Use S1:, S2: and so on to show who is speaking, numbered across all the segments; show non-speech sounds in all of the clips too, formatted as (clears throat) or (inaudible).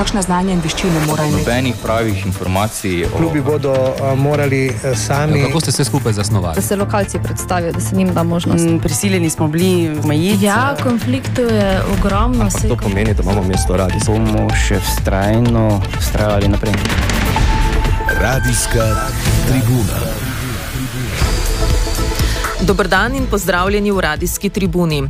S1: kakšne znanje in veščine morajo imeti.
S2: Nobenih pravih informacij.
S3: O... Klubi bodo uh, morali uh, sami.
S4: Ja, kako ste se skupaj zasnovali?
S5: Da se lokalci predstavijo, da se njim da možnost. Mm,
S6: prisiljeni smo bili omejiti.
S5: Ja, konfliktov je ogromno.
S7: To pomeni, da imamo mesto radi.
S8: Bomo še vztrajno vztrajali naprej.
S9: Radijska tribuna.
S10: Dobr dan in pozdravljeni v radijski tribuni.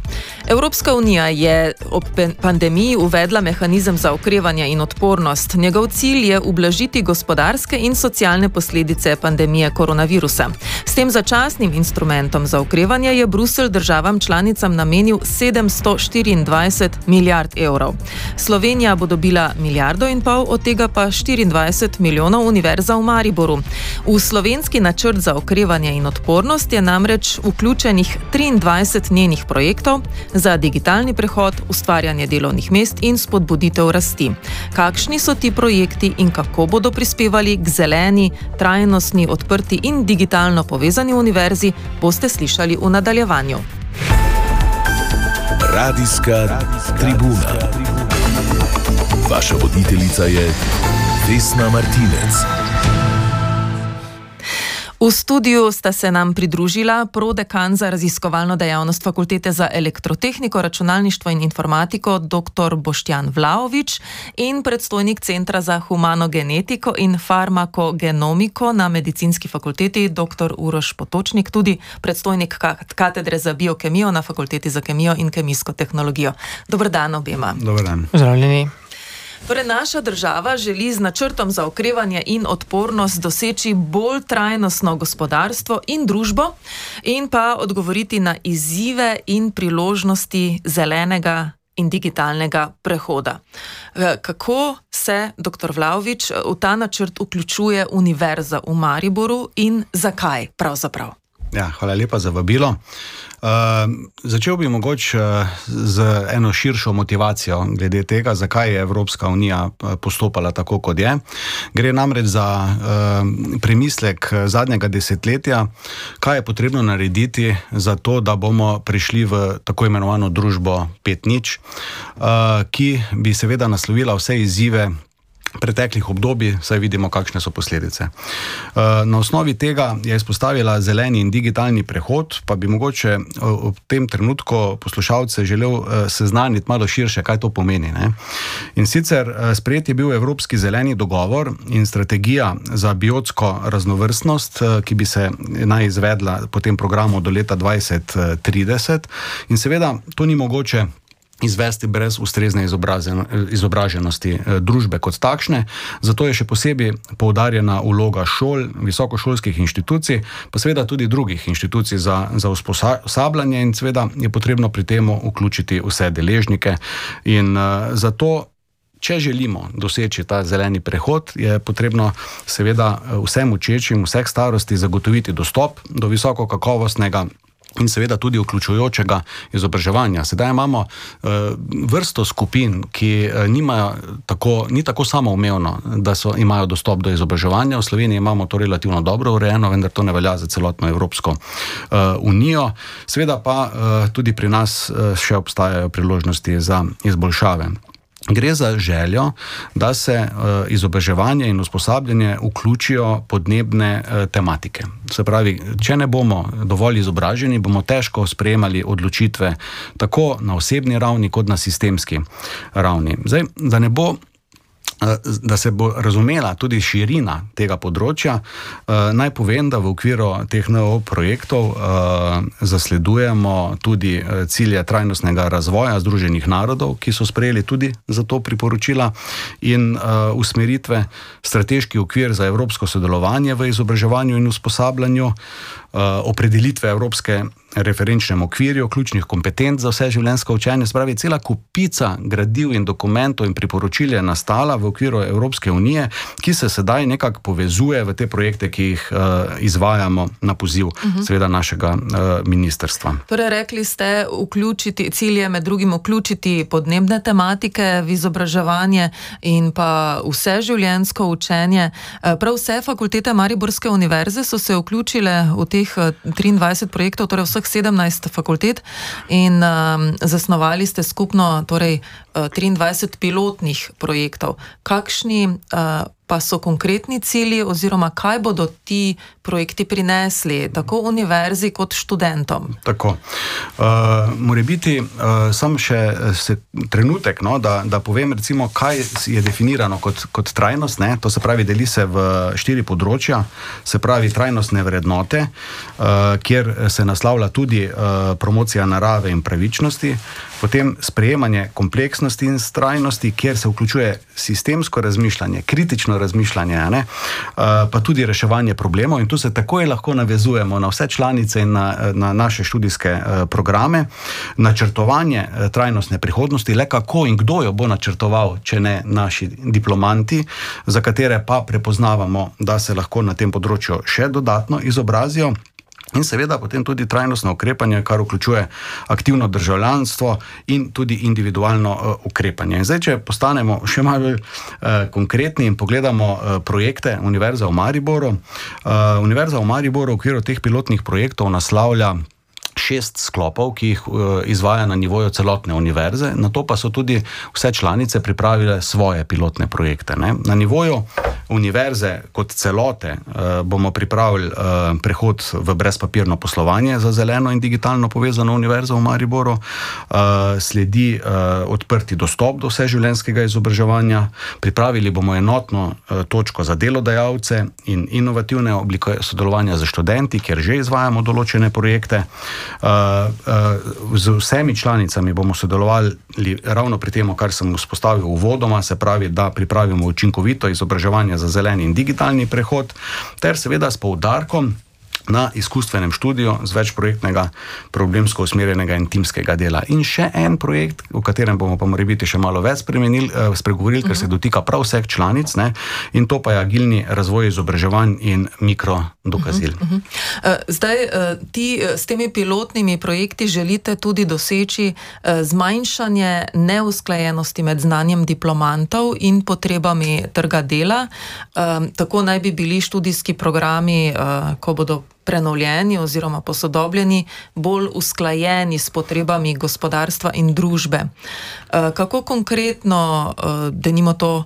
S10: Evropska unija je ob pandemiji uvedla mehanizem za okrevanje in odpornost. Njegov cilj je ublažiti gospodarske in socialne posledice pandemije koronavirusa. S tem začasnim instrumentom za okrevanje je Bruselj državam članicam namenil 724 milijard evrov. Slovenija bo dobila milijardo in pol, od tega pa 24 milijonov univerza v Mariboru. V slovenski načrt za okrevanje in odpornost je namreč vključenih 23 njenih projektov za digitalni prehod, ustvarjanje delovnih mest in spodbuditev rasti. Kakšni so ti projekti in kako bodo prispevali k zeleni, trajnostni, odprti in digitalno povezani univerzi, boste slišali v nadaljevanju.
S9: Radijska tribuna. Vaša voditeljica je Vesna Martinec.
S10: V studiu sta se nam pridružila prodekan za raziskovalno dejavnost Fakultete za elektrotehniko, računalništvo in informatiko dr. Boštjan Vlaovič in predstojnik Centra za humano genetiko in farmakogenomiko na medicinski fakulteti dr. Uroš Potočnik, tudi predstojnik katedre za biokemijo na Fakulteti za kemijo in kemijsko tehnologijo. Dobro dan obema.
S3: Dobro dan.
S10: Torej, naša država želi z načrtom za okrevanje in odpornost doseči bolj trajnostno gospodarstvo in družbo, in pa odgovoriti na izzive in priložnosti zelenega in digitalnega prehoda. Eh, kako se, dr. Vlaovič, v ta načrt vključuje Univerza v Mariboru in zakaj pravzaprav?
S3: Ja, hvala lepa za vabilo. Uh, začel bi mogoče uh, z eno širšo motivacijo glede tega, zakaj je Evropska unija uh, postopala tako, kot je. Gre namreč za uh, premislek zadnjega desetletja, kaj je potrebno narediti za to, da bomo prišli v tako imenovano družbo 5.0, uh, ki bi seveda naslovila vse izzive preteklih obdobij, saj vidimo, kakšne so posledice. Eh, na osnovi tega je izpostavila zeleni in digitalni prehod, pa bi mogoče eh, v tem trenutku poslušalce želel eh, seznaniti malo širše, kaj to pomeni. Ne? In sicer sprejet je bil Evropski zeleni dogovor in strategija za biotsko raznovrstnost, ki bi se naj izvedla po tem programu do leta 2030. In seveda to ni mogoče izvesti brez ustrezne izobraženosti eh, družbe kot takšne. Zato je še posebej poudarjena vloga šol, visokošolskih inštitucij, pa seveda tudi drugih inštitucij za, za usposabljanje in seveda je potrebno pri tem vključiti vse deležnike. In uh, zato. Če želimo doseči ta zeleni prehod, je potrebno seveda eh, vsem učečim, vseh starosti zagotoviti dostop do visoko kakovostnega in seveda tudi vključujočega izobraževanja. Sedaj imamo uh, vrsto skupin, ki uh, nimajo tako, ni tako samoumevno, da so, imajo dostop do izobraževanja. V Sloveniji imamo to relativno dobro urejeno, vendar to ne velja za celotno Evropsko uh, unijo. Seveda pa uh, tudi pri nas uh, še obstajajo priložnosti za izboljšave. Gre za željo, da se uh, izobraževanje in usposabljanje vključijo podnebne uh, tematike. Se pravi, če ne bomo dovolj izobraženi, bomo težko sprejemali odločitve tako na osebni ravni, kot na sistemski ravni. Zdaj, da ne bo Eh, da se bo razumela tudi širina tega področja, eh, naj povem, da v okviru teh NO projektov eh, zasledujemo tudi cilje trajnostnega razvoja Združenih narodov, ki so sprejeli tudi za to priporočila in usmeritve, strateški okvir za evropsko sodelovanje v izobraževanju in usposabljanju, opredelitve Evropske referenčnem okvirju, ključnih kompetenc za vse življenjsko učenje. Spravi, cela kupica gradiv in dokumentov in priporočil je nastala v okviru Evropske unije, ki se sedaj nekako povezuje v te projekte, ki jih uh, izvajamo na poziv uh mhm. -huh. seveda našega uh, ministrstva.
S10: Torej, rekli ste, vključiti cilje, med drugim vključiti podnebne tematike v izobraževanje in pa vse življenjsko učenje. Eh, prav vse fakultete Mariborske univerze so se vključile v teh 23 projektov, torej vse vseh 17 fakultet in um, zasnovali ste skupno torej, 23 pilotnih projektov. Kakšni uh, pa so konkretni cilji, oziroma kaj bodo ti projekti prinesli, tako univerzi kot študentom?
S3: Tako. Uh, Mora biti uh, samo še se, trenutek, no, da, da povem, recimo, kaj je definirano kot, kot trajnost. Ne? To se pravi, deli se v štiri področja, se pravi trajnostne vrednote, uh, kjer se naslavlja tudi uh, promocija narave in pravičnosti, potem sprejemanje kompleksnosti in trajnosti, kjer se vključuje sistemsko razmišljanje, kritično razmišljanje, ne, pa tudi reševanje problemov. In tu se takoj lahko navezujemo na vse članice in na, na naše študijske programe. Načrtovanje trajnostne prihodnosti, le kako in kdo jo bo načrtoval, če ne naši diplomanti, za katere pa prepoznavamo, da se lahko na tem področju še dodatno izobrazijo. In seveda potem tudi trajnostno ukrepanje, kar vključuje aktivno državljanstvo in tudi individualno uh, ukrepanje. In zdaj, če postanemo še malo uh, konkretni in pogledamo uh, projekte Univerze v Mariboru. Uh, Univerza v Mariboru v okviru teh pilotnih projektov naslavlja šest sklopov, ki jih uh, izvaja na nivoju celotne univerze, na to pa so tudi vse članice pripravile svoje pilotne projekte. Ne. Na nivoju univerze kot celote uh, bomo pripravili uh, prehod v brezpapirno poslovanje za zeleno in digitalno povezano univerzo v Mariboru, uh, sledi odprti dostop do vseživljenjskega izobraževanja, pripravili bomo enotno točko za delodajalce in inovativne oblike sodelovanja z študenti, kjer že izvajamo določene projekte. Z vsemi članicami bomo sodelovali ravno pri tem, kar sem vzpostavil uvodoma, se pravi, da pripravimo učinkovito izobraževanje za zeleni in digitalni prehod, ter seveda s poudarkom na izkustvenem študiju z večprojektnega, problemsko usmerjenega in timskega dela. In še en projekt, o katerem bomo pa morali biti še malo več spremenili, eh, spregovorili, ker se mhm. dotika prav vseh članic, ne, in to pa je agilni razvoj izobraževanj in mikrodokazil. Uh -huh, uh
S10: -huh. Zdaj, eh, ti s temi pilotnimi projekti želite tudi doseči eh, zmanjšanje neusklajenosti med znanjem diplomantov in potrebami trga dela. Tako naj bi bili študijski programi, ko bodo prenovljeni oziroma posodobljeni, bolj usklajeni s potrebami gospodarstva in družbe. Eh, kako konkretno, eh, da nimo to.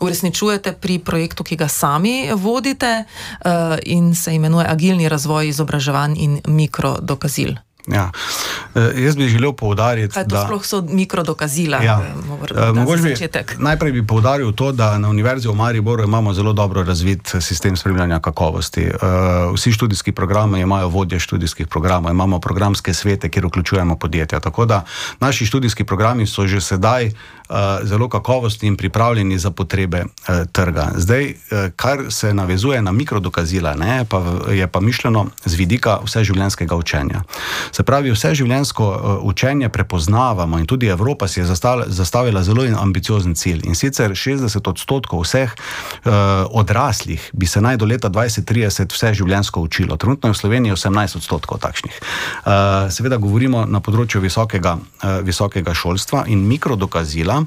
S10: Uresničujete pri projektu, ki ga sami vodite, uh, in se imenuje Agilni razvoj izobraževanj in mikrodokazil.
S3: Ja. E, jaz bi želel poudariti,
S10: da to sploh so mikrodokazila.
S3: Ja. E, bi, najprej bi poudaril to, da na Univerzi v Mariboru imamo zelo dobro razvit sistem spremljanja kakovosti. E, vsi študijski programi imajo vodje študijskih programov, imamo programske svete, kjer vključujemo podjetja. Tako da naši študijski programi so že sedaj zelo kakovostni in pripravljeni za potrebe trga. Zdaj, kar se navezuje na mikrodokazila, ne, pa je pa mišljeno z vidika vseživljenjskega učenja. Se pravi, vse življenjsko uh, učenje prepoznavamo in tudi Evropa si je zastavila, zastavila zelo ambiciozen cilj. In sicer 60 odstotkov vseh uh, odraslih bi se naj do leta 2030 vse življenjsko učilo. Trenutno je v Sloveniji 18 odstotkov takšnih. Uh, seveda govorimo na področju visokega, uh, visokega šolstva in mikrodokazila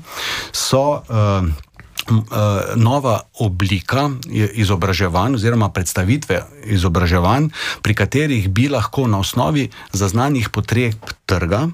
S3: so. Uh, Nova oblika izobraževanj, oziroma predstavitve izobraževanj, pri katerih bi lahko na osnovi zaznanih potreb trga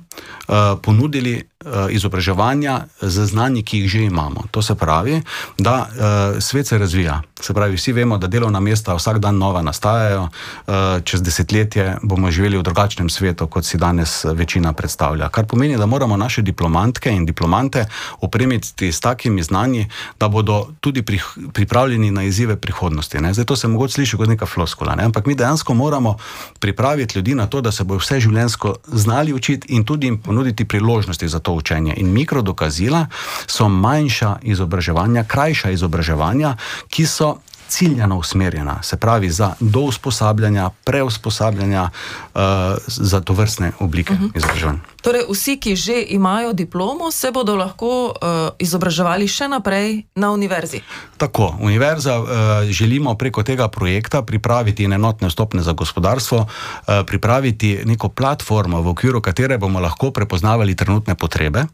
S3: ponudili Eh, izobraževanja z znanji, ki jih že imamo. To se pravi, da uh, svet se razvija. Se pravi, vsi vemo, da delovna mesta vsak dan nova nastajajo, uh, čez desetletje bomo živeli v drugačnem svetu, kot si danes večina predstavlja. Kar pomeni, da moramo naše diplomantke in diplomante opremiti s takimi znanji, da bodo tudi pri, pripravljeni na izzive prihodnosti. Ne? Zdaj to se mogoče sliši kot neka floskula, ne? ampak mi dejansko moramo pripraviti ljudi na to, da se bodo vse življenjsko znali učiti in tudi jim ponuditi priložnosti za to to učenje. In mikrodokazila so manjša izobraževanja, krajša izobraževanja, ki so ciljno usmerjena, se pravi za do usposabljanja, preusposabljanja uh, za to vrstne oblike uh mhm. -huh. izobraževanja.
S10: Torej, vsi, ki že imajo diplomo, se bodo lahko uh, izobraževali še naprej na univerzi.
S3: Tako, univerza uh, želimo preko tega projekta pripraviti enotne stopne za gospodarstvo, uh, pripraviti neko platformo, v okviru katere bomo lahko prepoznavali trenutne potrebe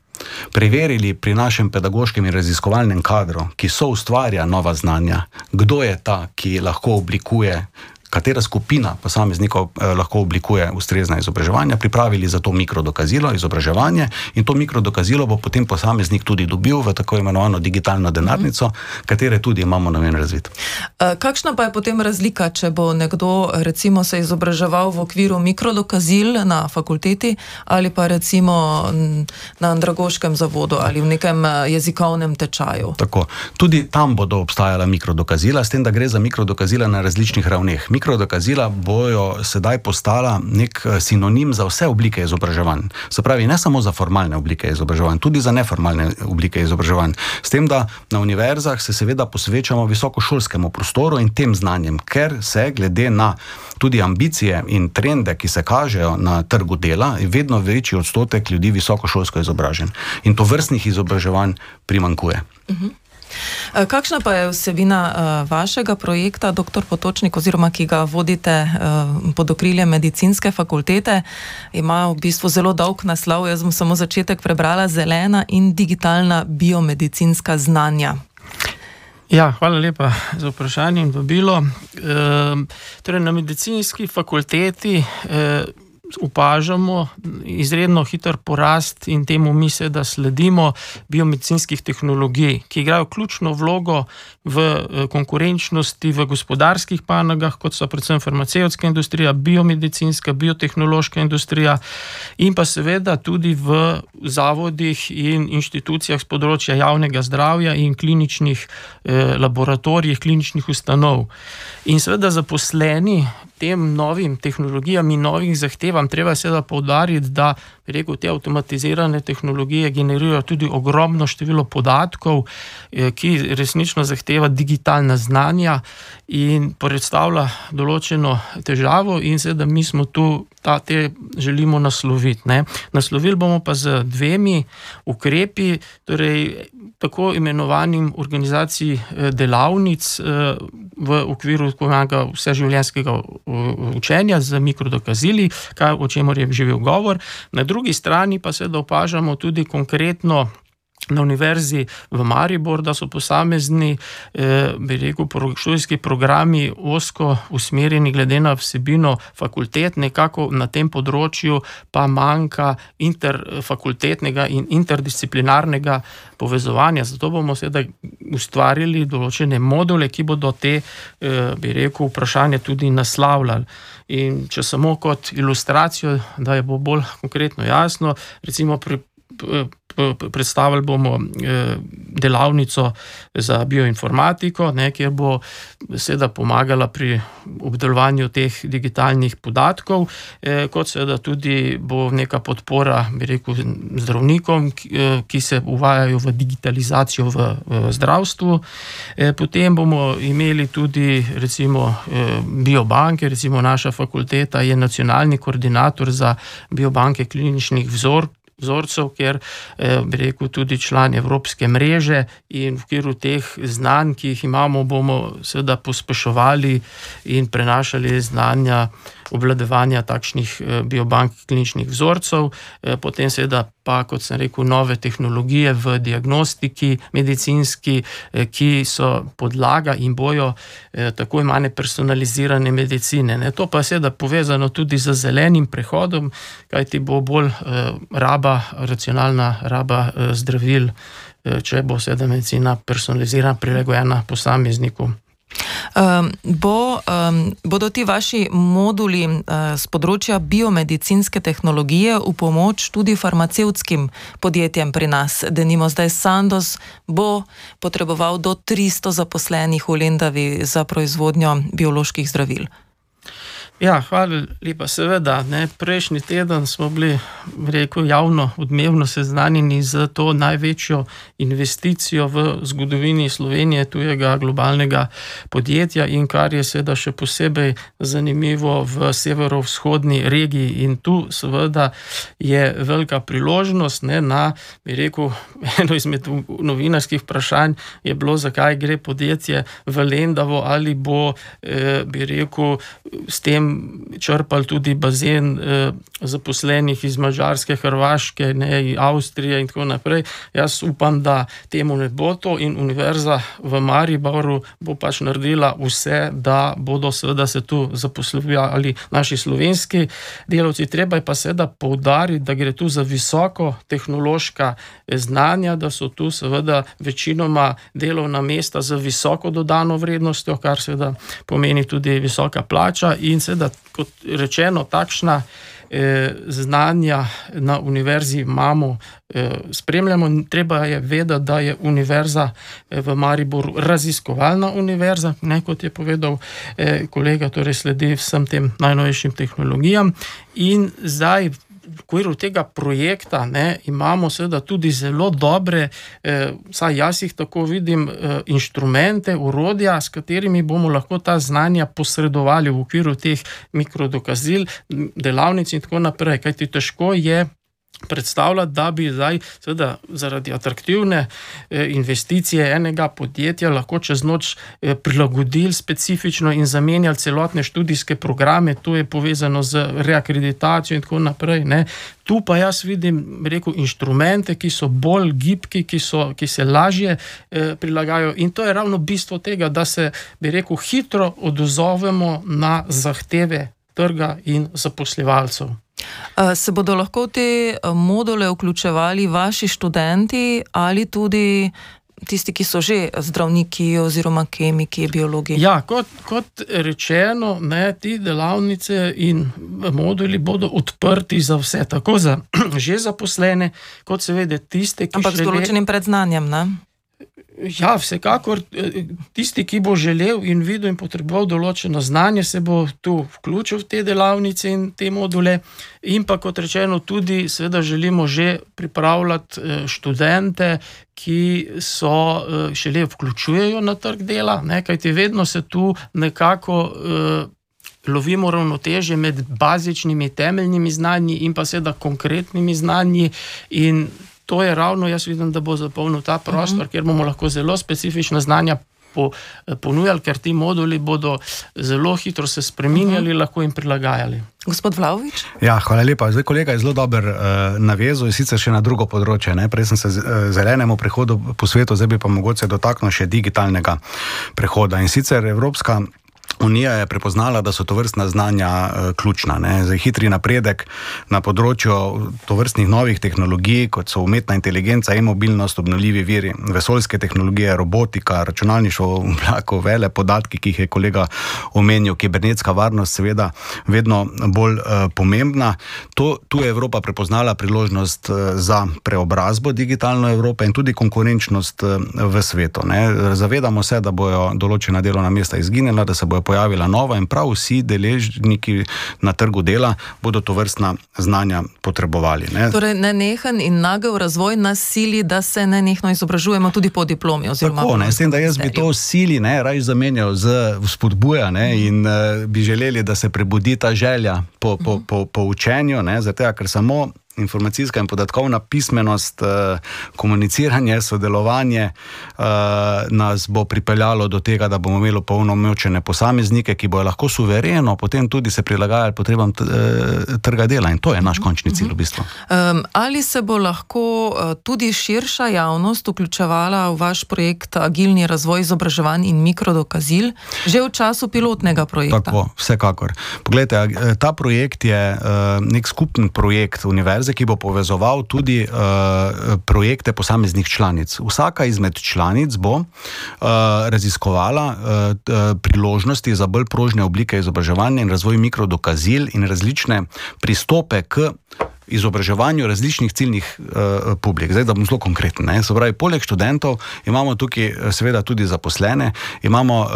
S3: preverili pri našem pedagoškem in raziskovalnem kadru, ki so ustvarja nova znanja, kdo je ta, ki lahko oblikuje katera skupina posameznikov eh, lahko oblikuje ustrezna izobraževanja, pripravili za to mikrodokazilo, izobraževanje in to mikrodokazilo bo potem posameznik tudi dobil v tako imenovano digitalno denarnico, katere tudi imamo namen razviti.
S10: Eh, kakšna pa je potem razlika, če bo nekdo recimo se izobraževal v okviru mikrodokazil na fakulteti ali pa recimo na andragoškem zavodu ali v nekem eh, jezikovnem tečaju?
S3: Tako. Tudi tam bodo obstajala mikrodokazila, s tem, da gre za mikrodokazila na različnih ravneh. Mikrodokazila bojo sedaj postala nek eh, sinonim za vse oblike izobraževanj. Se pravi, ne samo za formalne oblike izobraževanj, tudi za neformalne oblike izobraževanj. S tem, da na univerzah se seveda posvečamo visokošolskemu prostoru in tem znanjem, ker se glede na tudi ambicije in trende, ki se kažejo na trgu dela, je vedno večji odstotek ljudi visokošolsko izobražen. In to vrstnih izobraževanj primankuje. Uh -huh.
S10: Eh, kakšna pa je vsebina uh, vašega projekta, dr. Potočnik, oziroma ki ga vodite uh, pod okriljem medicinske fakultete? Ima v bistvu zelo dolg naslov, jaz bom samo začetek prebrala: Zelena in digitalna biomedicinska znanja.
S4: Ja, hvala lepa za vprašanje in vabilo. E, torej na medicinski fakulteti. E, opažamo izredno hiter porast in temu mi se da sledimo biomedicinskih tehnologij, ki igrajo ključno vlogo v eh, konkurenčnosti v gospodarskih panogah, kot so predvsem farmacevtska industrija, biomedicinska, biotehnološka industrija in pa seveda tudi v zavodih in inštitucijah z področja javnega zdravja in kliničnih eh, laboratorijih, kliničnih ustanov. In seveda zaposleni tem novim tehnologijam in novih zahtevam, treba seveda poudariti, da rekel, te avtomatizirane tehnologije generirajo tudi ogromno število podatkov, eh, ki resnično zahteva digitalna znanja in predstavlja določeno težavo, in seveda mi smo tu. Ta, te želimo nasloviti. Ne. Naslovili bomo pa z dvemi ukrepi, torej tako imenovanim organizacij eh, delavnic eh, v okviru vseživljenjskega učenja z mikrodokazili, kaj, o čemer je že bil govor. Na drugi strani pa se da opažamo tudi konkretno. Na univerzi v Maribor, da so posamezni, eh, bi rekel, študijski programi osko usmerjeni, glede na vsebino fakultet, nekako na tem področju pa manjka interfakultetnega in interdisciplinarnega povezovanja. Zato bomo seveda ustvarili določene module, ki bodo te, eh, bi rekel, vprašanje tudi naslavljali. In če samo kot ilustracijo, da je bo bolj konkretno jasno, recimo pri predstavili bomo eh, delavnico za bioinformatiko, ne, kjer bo seveda pomagala pri obdelovanju teh digitalnih podatkov, eh, kot seveda tudi bo neka podpora rekel, zdravnikom, eh, ki se uvajajo v digitalizacijo v, v zdravstvu. Potem bomo imeli tudi recimo biobanke, recimo naša fakulteta je nacionalni koordinator za biobanke kliničnih vzorkov vzorcev, ker eh, bi rekel tudi član Evropske mreže in v okviru teh znanj, ki jih imamo, bomo seveda pospeševali in prenašali znanja obvladovanja takšnih eh, biobank kliničnih vzorcev, eh, potem seveda pa, kot sem rekel, nove tehnologije v diagnostiki, medicinski, eh, ki so podlaga in bojo tako imane personalizirane medicine. Ne. To pa je seveda povezano tudi z zelenim prehodom, kajti bo bolj raba, racionalna raba zdravil, če bo seveda medicina personalizirana, prilagojena posamezniku.
S10: Um, bo, um, bodo ti vaši moduli uh, z področja biomedicinske tehnologije v pomoč tudi farmacevtskim podjetjem pri nas? Da nimo zdaj Sandos bo potreboval do 300 zaposlenih v Lendavi za proizvodnjo bioloških zdravil.
S4: Ja, hvala lepa. Seveda, ne, prejšnji teden smo bili rekel, javno, odmevno seznanjeni z to največjo investicijo v zgodovini Slovenije, tujega globalnega podjetja in kar je seveda še posebej zanimivo v severovzhodni regiji. In tu seveda je velika priložnost ne, na, bi rekel, (laughs) eno izmed novinarskih vprašanj je bilo, zakaj gre podjetje v Lendavo ali bo, eh, bi rekel, s tem potem črpali tudi bazen eh, zaposlenih iz Mačarske, Hrvaške, ne, Avstrije in tako naprej. Jaz upam, da temu ne bo to in Univerza v Mariboru bo pač naredila vse, da bodo seveda se tu zaposlovali naši slovenski delavci. Treba je pa seveda poudariti, da gre tu za visoko tehnološka eh, znanja, da so tu seveda večinoma delovna mesta z visoko dodano vrednostjo, kar seveda pomeni tudi visoka plača in seveda, kot rečeno, takšna eh, znanja na univerzi imamo, eh, spremljamo. Treba je vedeti, da je univerza eh, v Mariboru raziskovalna univerza, ne kot je povedal eh, kolega, torej sledi vsem tem najnovejšim tehnologijam. In zdaj v okviru tega projekta ne, imamo seveda tudi zelo dobre, eh, saj jaz jih tako vidim, eh, inštrumente, urodja, s katerimi bomo lahko ta znanja posredovali v okviru teh mikrodokazil, delavnic in tako naprej. Kajti težko je predstavljati, da bi zdaj, seveda, zaradi atraktivne eh, investicije enega podjetja lahko čez noč eh, prilagodili specifično in zamenjali celotne študijske programe, to je povezano z reakreditacijo in tako naprej. Ne. Tu pa jaz vidim, rekel, inštrumente, ki so bolj gibki, ki, so, ki se lažje eh, prilagajajo. In to je ravno bistvo tega, da se, bi rekel, hitro odzovemo na zahteve trga in zaposlivalcev.
S10: Eh, se bodo lahko te module vključevali vaši študenti ali tudi tisti, ki so že zdravniki oziroma kemiki, biologi?
S4: Ja, kot, kot rečeno, ne, ti delavnice in moduli bodo odprti za vse, tako za (clears throat) že zaposlene, kot seveda tiste, ki.
S10: Ampak z določenim predznanjem. Ne?
S4: Ja, vsekakor eh, tisti, ki bo želel in videl in potreboval določeno znanje, se bo tu vključil v te delavnice in te module. In pa, kot rečeno, tudi, seveda, želimo že pripravljati eh, študente, ki so šele vključujejo na trg dela, ne, kajti vedno se tu nekako. Lovimo ravnoteže med bazičnimi, temeljnimi znanji in pa seveda konkretnimi znanji, in to je ravno, jaz vidim, da bo zapolnil ta prostor, uh -huh. kjer bomo lahko zelo specifična znanja po, ponujali, ker ti moduli bodo zelo hitro se spremenjali, uh -huh. lahko jim prilagajali.
S10: Gospod Vlaovič?
S3: Ja, hvala lepa. Zdaj, kolega je zelo dober uh, navezal in sicer še na drugo področje. Ne? Prej sem se uh, zelenemu prehodu po svetu, zdaj bi pa mogoče dotaknil še digitalnega prehoda. In sicer Evropska Unija je prepoznala, da so to vrstna znanja uh, ključna. Za hitri napredek na področju to vrstnih novih tehnologij, kot so umetna inteligenca in mobilnost, obnovljivi viri, vesoljske tehnologije, robotika, računalništvo, oblako, vele podatki, ki jih je kolega omenil, kibernetska varnost, seveda, vedno bolj uh, pomembna. To, tu je Evropa prepoznala priložnost uh, za preobrazbo digitalno Evrope in tudi konkurenčnost uh, v svetu. Ne? Zavedamo se, da bojo določena delovna mesta izginila, da se bojo pojavila nova in prav vsi deležniki na trgu dela bodo to vrstna znanja potrebovali.
S10: Ne? Torej, ne nehen in nagel razvoj nas sili, da se ne nehno izobražujemo tudi po diplomi.
S3: Tako, ne, s tem, da jaz bi to sili, ne, raj zamenjal z spodbujanje in uh, bi želeli, da se prebudi ta želja po, po, po, po učenju, ne, zato ker samo informacijska in podatkovna pismenost, eh, komuniciranje, sodelovanje eh, nas bo pripeljalo do tega, da bomo imeli polnomočene posameznike, ki bodo lahko suvereno potem tudi se prilagajali potrebam eh, trga dela. In to je naš končni cilj v bistvu.
S10: Um, ali se bo lahko tudi širša javnost vključevala v vaš projekt Agilni razvoj izobraževanj in mikrodokazil že v času pilotnega projekta?
S3: Tako, vsekakor. Poglejte, ta projekt je nek skupen projekt univerze univerze, ki bo povezoval tudi uh, projekte posameznih članic. Vsaka izmed članic bo uh, raziskovala uh, priložnosti za bolj prožne oblike izobraževanja in razvoj mikrodokazil in različne pristope k izobraževanju različnih ciljnih uh, publik. Zdaj, da bom zelo konkreten. Pravi, poleg študentov imamo tukaj eh, seveda tudi zaposlene, imamo uh,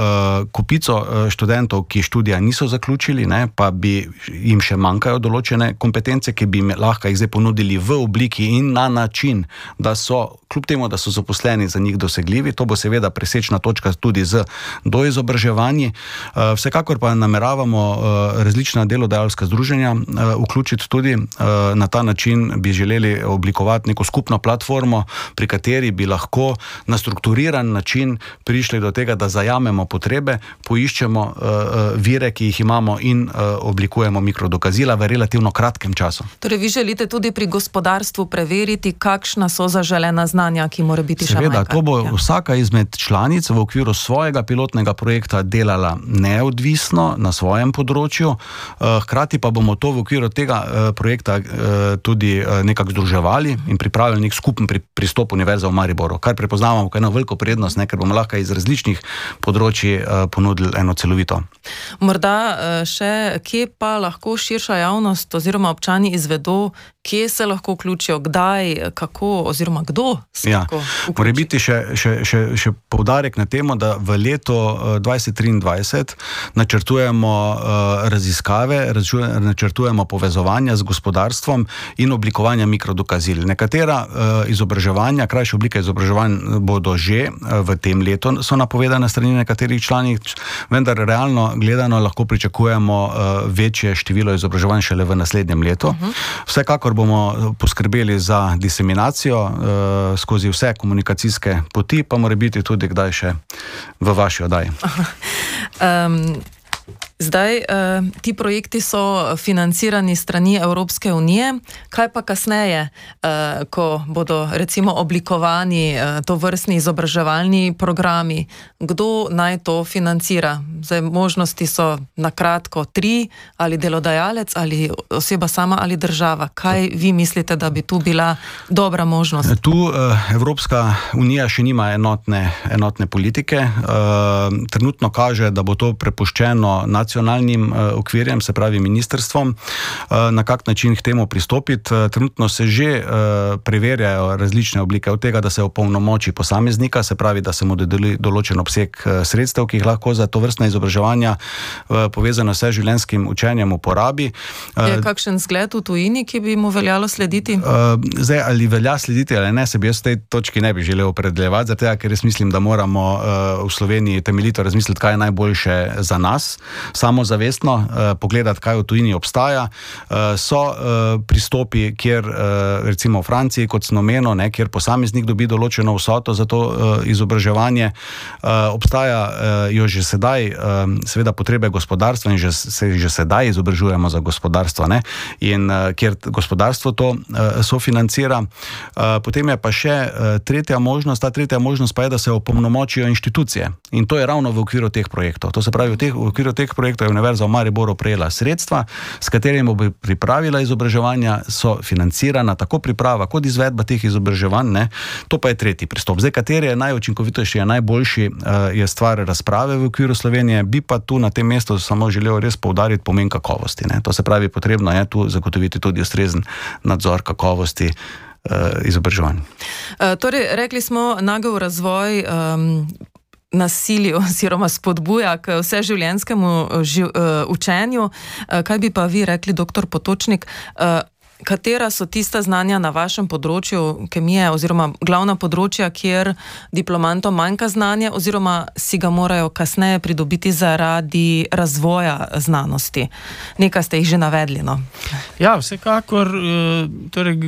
S3: kupico uh, študentov, ki študija niso zaključili, ne, pa bi jim še manjkajo določene kompetence, ki bi jim lahko jih zdaj ponudili v obliki in na način, da so kljub temu, da so zaposleni za njih dosegljivi. To bo seveda presečna točka tudi z doizobraževanji. Vsekakor pa nameravamo različna delodajalska združenja vključiti tudi na ta način, bi želeli oblikovati neko skupno platformo, pri kateri bi lahko na strukturiran način prišli do tega, da zajamemo potrebe, poiščemo vire, ki jih imamo in oblikujemo mikrodokazila v relativno kratkem času.
S10: Torej, vi želite tudi pri gospodarstvu preveriti, kakšna so zaželena znanja, ki mora biti še
S3: Seveda, to bo ja. vsaka izmed članic v okviru svojega pilotnega projekta delala neodvisno na svojem področju, eh, hkrati pa bomo to v okviru tega eh, projekta eh, tudi nekako združevali in pripravili nek skupen pristop Univerze v Mariboru, kar prepoznavamo kot eno veliko prednost, ne, ker bomo lahko iz različnih področji ponudili eno celovito.
S10: Morda še, kje pa lahko širša javnost oziroma občani izvedo, kje se lahko vključijo, kdaj, kako, oziroma kdo ja.
S3: Mora biti še, še, še, še poudarek na tem, da v letu 2023 eh, načrtujemo uh, raziskave, načrtujemo povezovanja z gospodarstvom in oblikovanje mikrodokazil. Nekatera uh, izobraževanja, krajše oblike izobraževanj bodo že v tem letu, so napovedane strani nekaterih članic, vendar realno gledano lahko pričakujemo večje število izobraževanj šele v naslednjem letu. Mhm. Vsekakor bomo eh, poskrbeli za diseminacijo skozi vse komunikacijske poti, pa mora biti tudi kdaj še v vaši oddaji. Um, (laughs)
S10: Zdaj, eh, ti projekti so financirani strani Evropske unije. Kaj pa kasneje, eh, ko bodo recimo oblikovani eh, to vrstni izobraževalni programi, kdo naj to financira? Zdaj, možnosti so na kratko tri, ali delodajalec, ali oseba sama, ali država. Kaj vi mislite, da bi tu bila dobra možnost?
S3: Tu eh, Evropska unija še nima enotne, enotne politike. Eh, trenutno kaže, da bo to prepuščeno nacionalnim uh, okvirjem, se pravi ministrstvom, uh, na kak način k temu pristopiti. Uh, trenutno se že preverjajo različne oblike od tega, da se opolnomoči posameznika, se pravi, da se mu dodeli določen obseg sredstev, ki jih lahko za to vrstne izobraževanja povezano s življenjskim učenjem uporabi.
S10: Je kakšen zgled v tujini, ki bi mu veljalo slediti?
S3: Zdaj, ali velja slediti ali ne, se bi jaz v tej točki ne bi želel opredeljevati, zato ker res mislim, da moramo v Sloveniji temeljito razmisliti, kaj je najboljše za nas samozavestno uh, pogledati, kaj v tujini obstaja. Uh, so uh, pristopi, kjer uh, recimo v Franciji, kot sem omenil, ne, kjer posameznik dobi določeno vsoto za to uh, izobraževanje, uh, obstajajo uh, že sedaj, uh, seveda, potrebe gospodarstva in že, se že sedaj izobražujemo za gospodarstvo, ne, in uh, kjer gospodarstvo to uh, sofinancira. Uh, potem je pa še uh, tretja možnost, ta tretja možnost pa je, da se opolnomočijo inštitucije. In to je ravno v okviru teh projektov. To se pravi, v, teh, v okviru teh projektov projektov je Univerza v Mariboru prejela sredstva, s katerimi bo pripravila izobraževanja, so financirana tako priprava kot izvedba teh izobraževanj. Ne. To pa je tretji pristop. Zdaj, kateri je najučinkovitejši, je najboljši, eh, je stvar razprave v okviru Slovenije, bi pa tu na tem mestu samo želel res poudariti pomen kakovosti. Ne. To se pravi, potrebno je tu zagotoviti tudi ustrezen nadzor kakovosti. Uh, izobraževanje.
S10: Uh, torej, rekli smo, nagel razvoj um, nasilju (laughs) oziroma spodbuja k vseživljenjskemu živ, uh, učenju. Uh, kaj bi pa vi rekli, doktor Potočnik? Uh, Katera so tista znanja na vašem področju kemije, oziroma glavna področja, kjer diplomantom manjka znanje, oziroma si ga morajo kasneje pridobiti zaradi razvoja znanosti? Nekaj ste jih že navedli. No?
S4: Ja, vsekakor. Torej,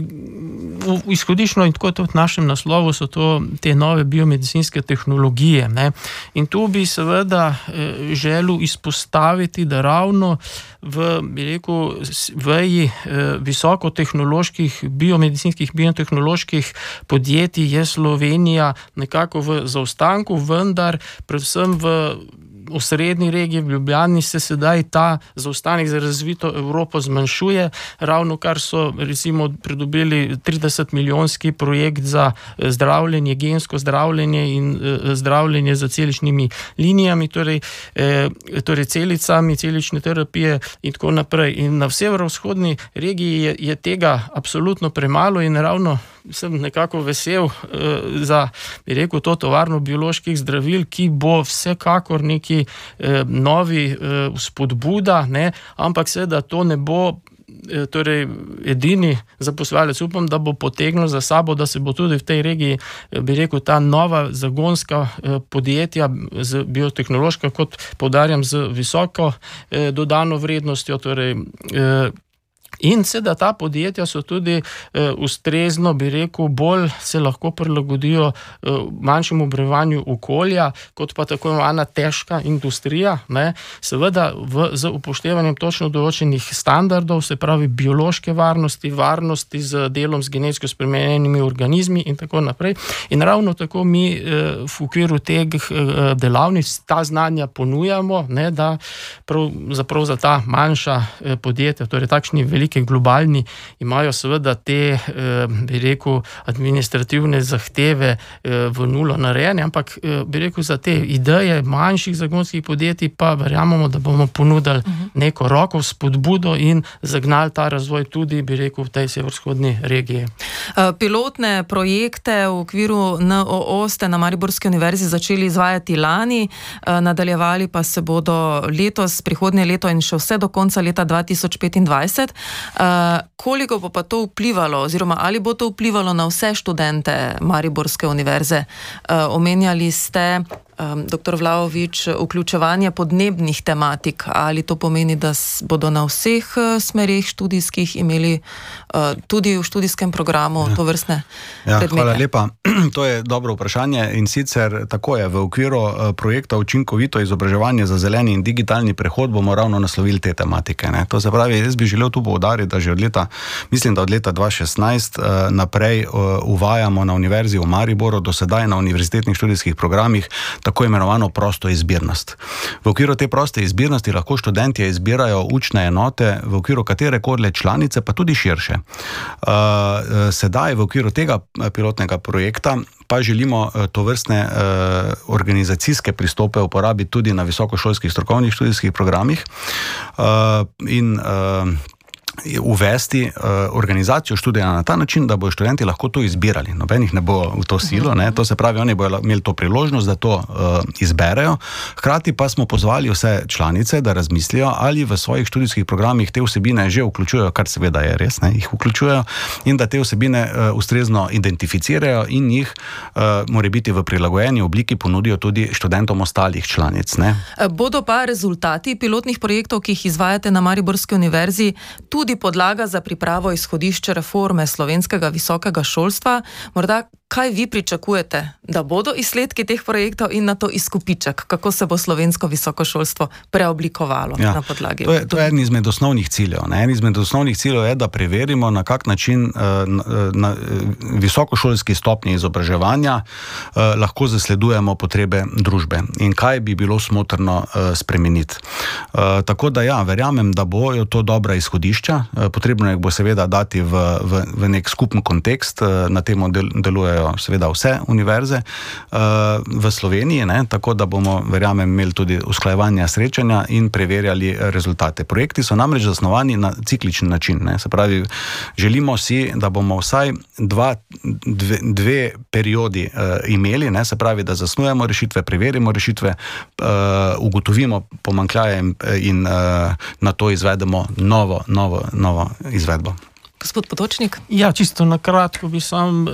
S4: izhodiščno in tako tudi v našem naslovu so to te nove biomedicinske tehnologije. Ne? In tu bi seveda eh, želel izpostaviti, da ravno v rekel, veji eh, visokotehnoloških, biomedicinskih, biotehnoloških podjetij je Slovenija nekako v zaostanku, vendar predvsem v v srednji regiji, v Ljubljani, se sedaj ta zaostanek za razvito Evropo zmanjšuje. Ravno kar so recimo, pridobili 30-milijonski projekt za eh, zdravljenje, gensko zdravljenje in eh, zdravljenje za celičnimi linijami, torej, eh, torej celicami, celične terapije in tako naprej. In na severovzhodni regiji je, je tega absolutno premalo in ravno sem nekako vesel uh, za, bi rekel, to tovarno bioloških zdravil, ki bo vsekakor neki uh, novi uh, spodbuda, ne? ampak seveda to ne bo torej, edini zaposlovalec, upam, da bo potegnil za sabo, da se bo tudi v tej regiji, bi rekel, ta nova zagonska podjetja, z biotehnološka, kot podarjam, z visoko dodano vrednostjo. Torej, In seveda ta podjetja so tudi uh, ustrezno, bi rekel, bolj se lahko prilagodijo uh, manjšemu obrevanju okolja, kot pa tako imenovana težka industrija. Ne? Seveda v, z upoštevanjem točno določenih standardov, se pravi biološke varnosti, varnosti z delom z genetsko spremenjenimi organizmi in tako naprej. In ravno tako mi uh, v okviru teh uh, delavnic ta znanja ponujamo, ne, da prav, za ta manjša uh, podjetja, torej takšni veliki veliki globalni, imajo seveda te, eh, bi rekel, administrativne zahteve eh, v nulo narejene, ampak eh, bi rekel, za te ideje manjših zagonskih podjetij pa verjamemo, da bomo ponudili mhm. neko roko spodbudo in zagnali ta razvoj tudi, bi rekel, v tej severovzhodni regiji.
S10: Pilotne projekte v okviru NOO ste na Mariborski univerzi začeli izvajati lani, nadaljevali pa se bodo letos, prihodnje leto in še vse do konca leta 2025. Uh, koliko bo pa to vplivalo, oziroma ali bo to vplivalo na vse študente Mariborske univerze? Uh, omenjali ste, um, dr. Vlaovič, vključevanje podnebnih tematik. Ali to pomeni, da bodo na vseh uh, smerih študijskih imeli uh, tudi v študijskem programu ja. to vrstne?
S3: Ja, hvala lepa. (clears throat) To je dobro vprašanje in sicer tako je v okviru uh, projekta Učinkovito izobraževanje za zeleni in digitalni prehod bomo ravno naslovili te tematike. Ne? To se pravi, jaz bi želel tu povdariti, da že od leta, mislim, da od leta 2016 uh, naprej uh, uvajamo na Univerzi v Mariboru, do sedaj na univerzitetnih študijskih programih, tako imenovano prosto izbirnost. V okviru te proste izbirnosti lahko študenti izbirajo učne enote, v okviru katere koli članice, pa tudi širše. Uh, sedaj v okviru tega uh, pilotnega projekta. Pa želimo to vrstne uh, organizacijske pristope uporabiti tudi na visokošolskih strokovnih študijskih programih. Uh, in, uh, uvesti uh, organizacijo študija na ta način, da bodo študenti lahko to izbirali. Nobenih ne bo v to silo, ne? to se pravi, oni bodo imeli to priložnost, da to uh, izberejo. Hkrati pa smo pozvali vse članice, da razmislijo, ali v svojih študijskih programih te vsebine že vključujejo, kar seveda je res, ne? jih vključujejo in da te vsebine uh, ustrezno identificirajo in jih uh, more biti v prilagojeni obliki ponudijo tudi študentom ostalih članic. Ne?
S10: Bodo pa rezultati pilotnih projektov, ki jih izvajate na Mariborski univerzi, tudi tudi podlaga za pripravo izhodišča reforme slovenskega visokega šolstva. Morda kaj vi pričakujete, da bodo izsledki teh projektov in na to izkupiček, kako se bo slovensko visoko šolstvo preoblikovalo ja, na podlagi?
S3: To je, to je en izmed osnovnih ciljev. Ne? En izmed osnovnih ciljev je, da preverimo, na kak način uh, na, na visokošolski stopnji izobraževanja uh, lahko zasledujemo potrebe družbe in kaj bi bilo smotrno uh, spremeniti. Uh, tako da ja, verjamem, da bojo to dobra izhodišča. Uh, potrebno jih bo seveda dati v, v, v nek skupen kontekst, uh, na tem del, delujejo delujejo seveda vse univerze uh, v Sloveniji, ne, tako da bomo, verjamem, imeli tudi usklajevanja srečanja in preverjali rezultate. Projekti so namreč zasnovani na cikličen način. Ne, se pravi, želimo si, da bomo vsaj dva, dve, dve periodi uh, imeli, ne, se pravi, da zasnujemo rešitve, preverimo rešitve, uh, ugotovimo pomankljaje in uh, na to izvedemo novo, novo, novo izvedbo.
S10: Gospod Potočnik?
S4: Ja, čisto na kratko bi sam uh,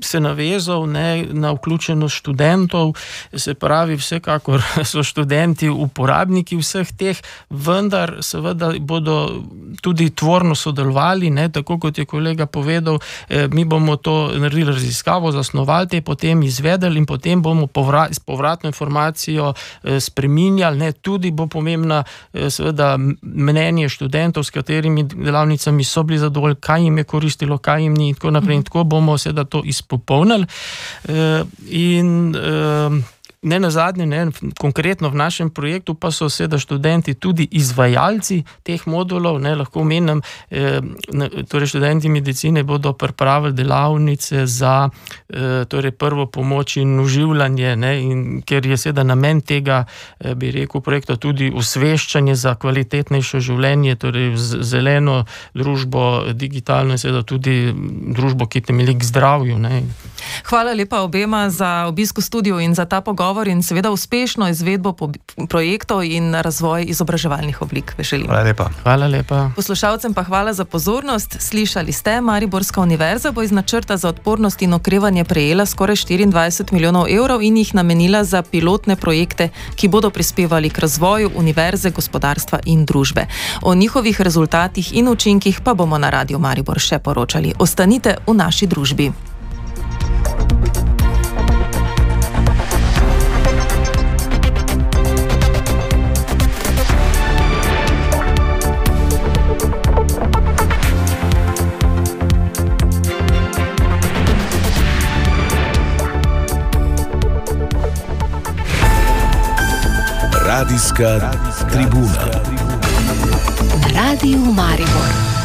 S4: se navezal ne, na vključenost študentov. Se pravi, vsekakor (laughs) so študenti uporabniki vseh teh, vendar seveda bodo tudi tvorno sodelovali, ne, tako kot je kolega povedal. Eh, mi bomo to naredili raziskavo, zasnovali te, potem izvedeli in potem bomo povrat, s povratno informacijo eh, spreminjali. Ne, tudi bo pomembna eh, seveda mnenje študentov, s katerimi delavnicami so bili zadovoljni, kaj jim je koristilo, kaj jim ni in tako naprej. In tako bomo seveda to izpolnili popolnili. Eh, in eh, ne na zadnje, ne, konkretno v našem projektu, pa so seveda študenti tudi izvajalci teh modulov. Ne, lahko omenim, eh, torej študenti medicine bodo pripravili delavnice za eh, torej prvo pomoč in uživanje, ne, in ker je seveda namen tega, eh, bi rekel, projekta tudi osveščanje za kvalitetnejše življenje, torej zeleno družbo, digitalno in seveda tudi družbo, ki temelji k zdravju. Ne.
S10: Hvala lepa obema za obisko studiu in za ta pogovor in seveda uspešno izvedbo projektov in razvoj izobraževalnih oblik.
S3: Hvala lepa.
S4: Hvala lepa.
S10: Poslušalcem pa hvala za pozornost. Slišali ste, Mariborska univerza bo iz načrta za odpornost in okrevanje prejela skoraj 24 milijonov evrov in jih namenila za pilotne projekte, ki bodo prispevali k razvoju univerze, gospodarstva in družbe. O njihovih rezultatih in učinkih pa bomo na Radio Maribor še poročali. Ostanite v naši družbi.
S9: Radijska tribuna.
S11: Radio Maribor.